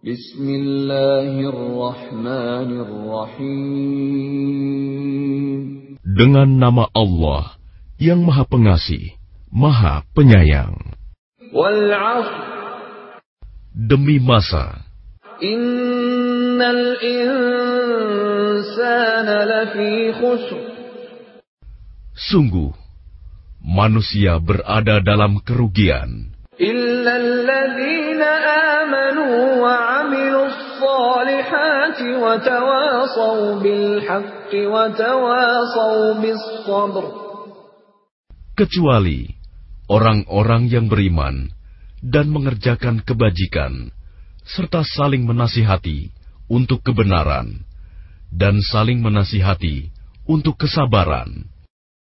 Bismillahirrahmanirrahim. Dengan nama Allah yang Maha Pengasih, Maha Penyayang. Demi masa. Innal insana lafi khusr. Sungguh, manusia berada dalam kerugian. Illal الصالحات وتواصوا بالحق وتواصوا بالصبر kecuali orang-orang yang beriman dan mengerjakan kebajikan, serta saling menasihati untuk kebenaran dan saling menasihati untuk kesabaran.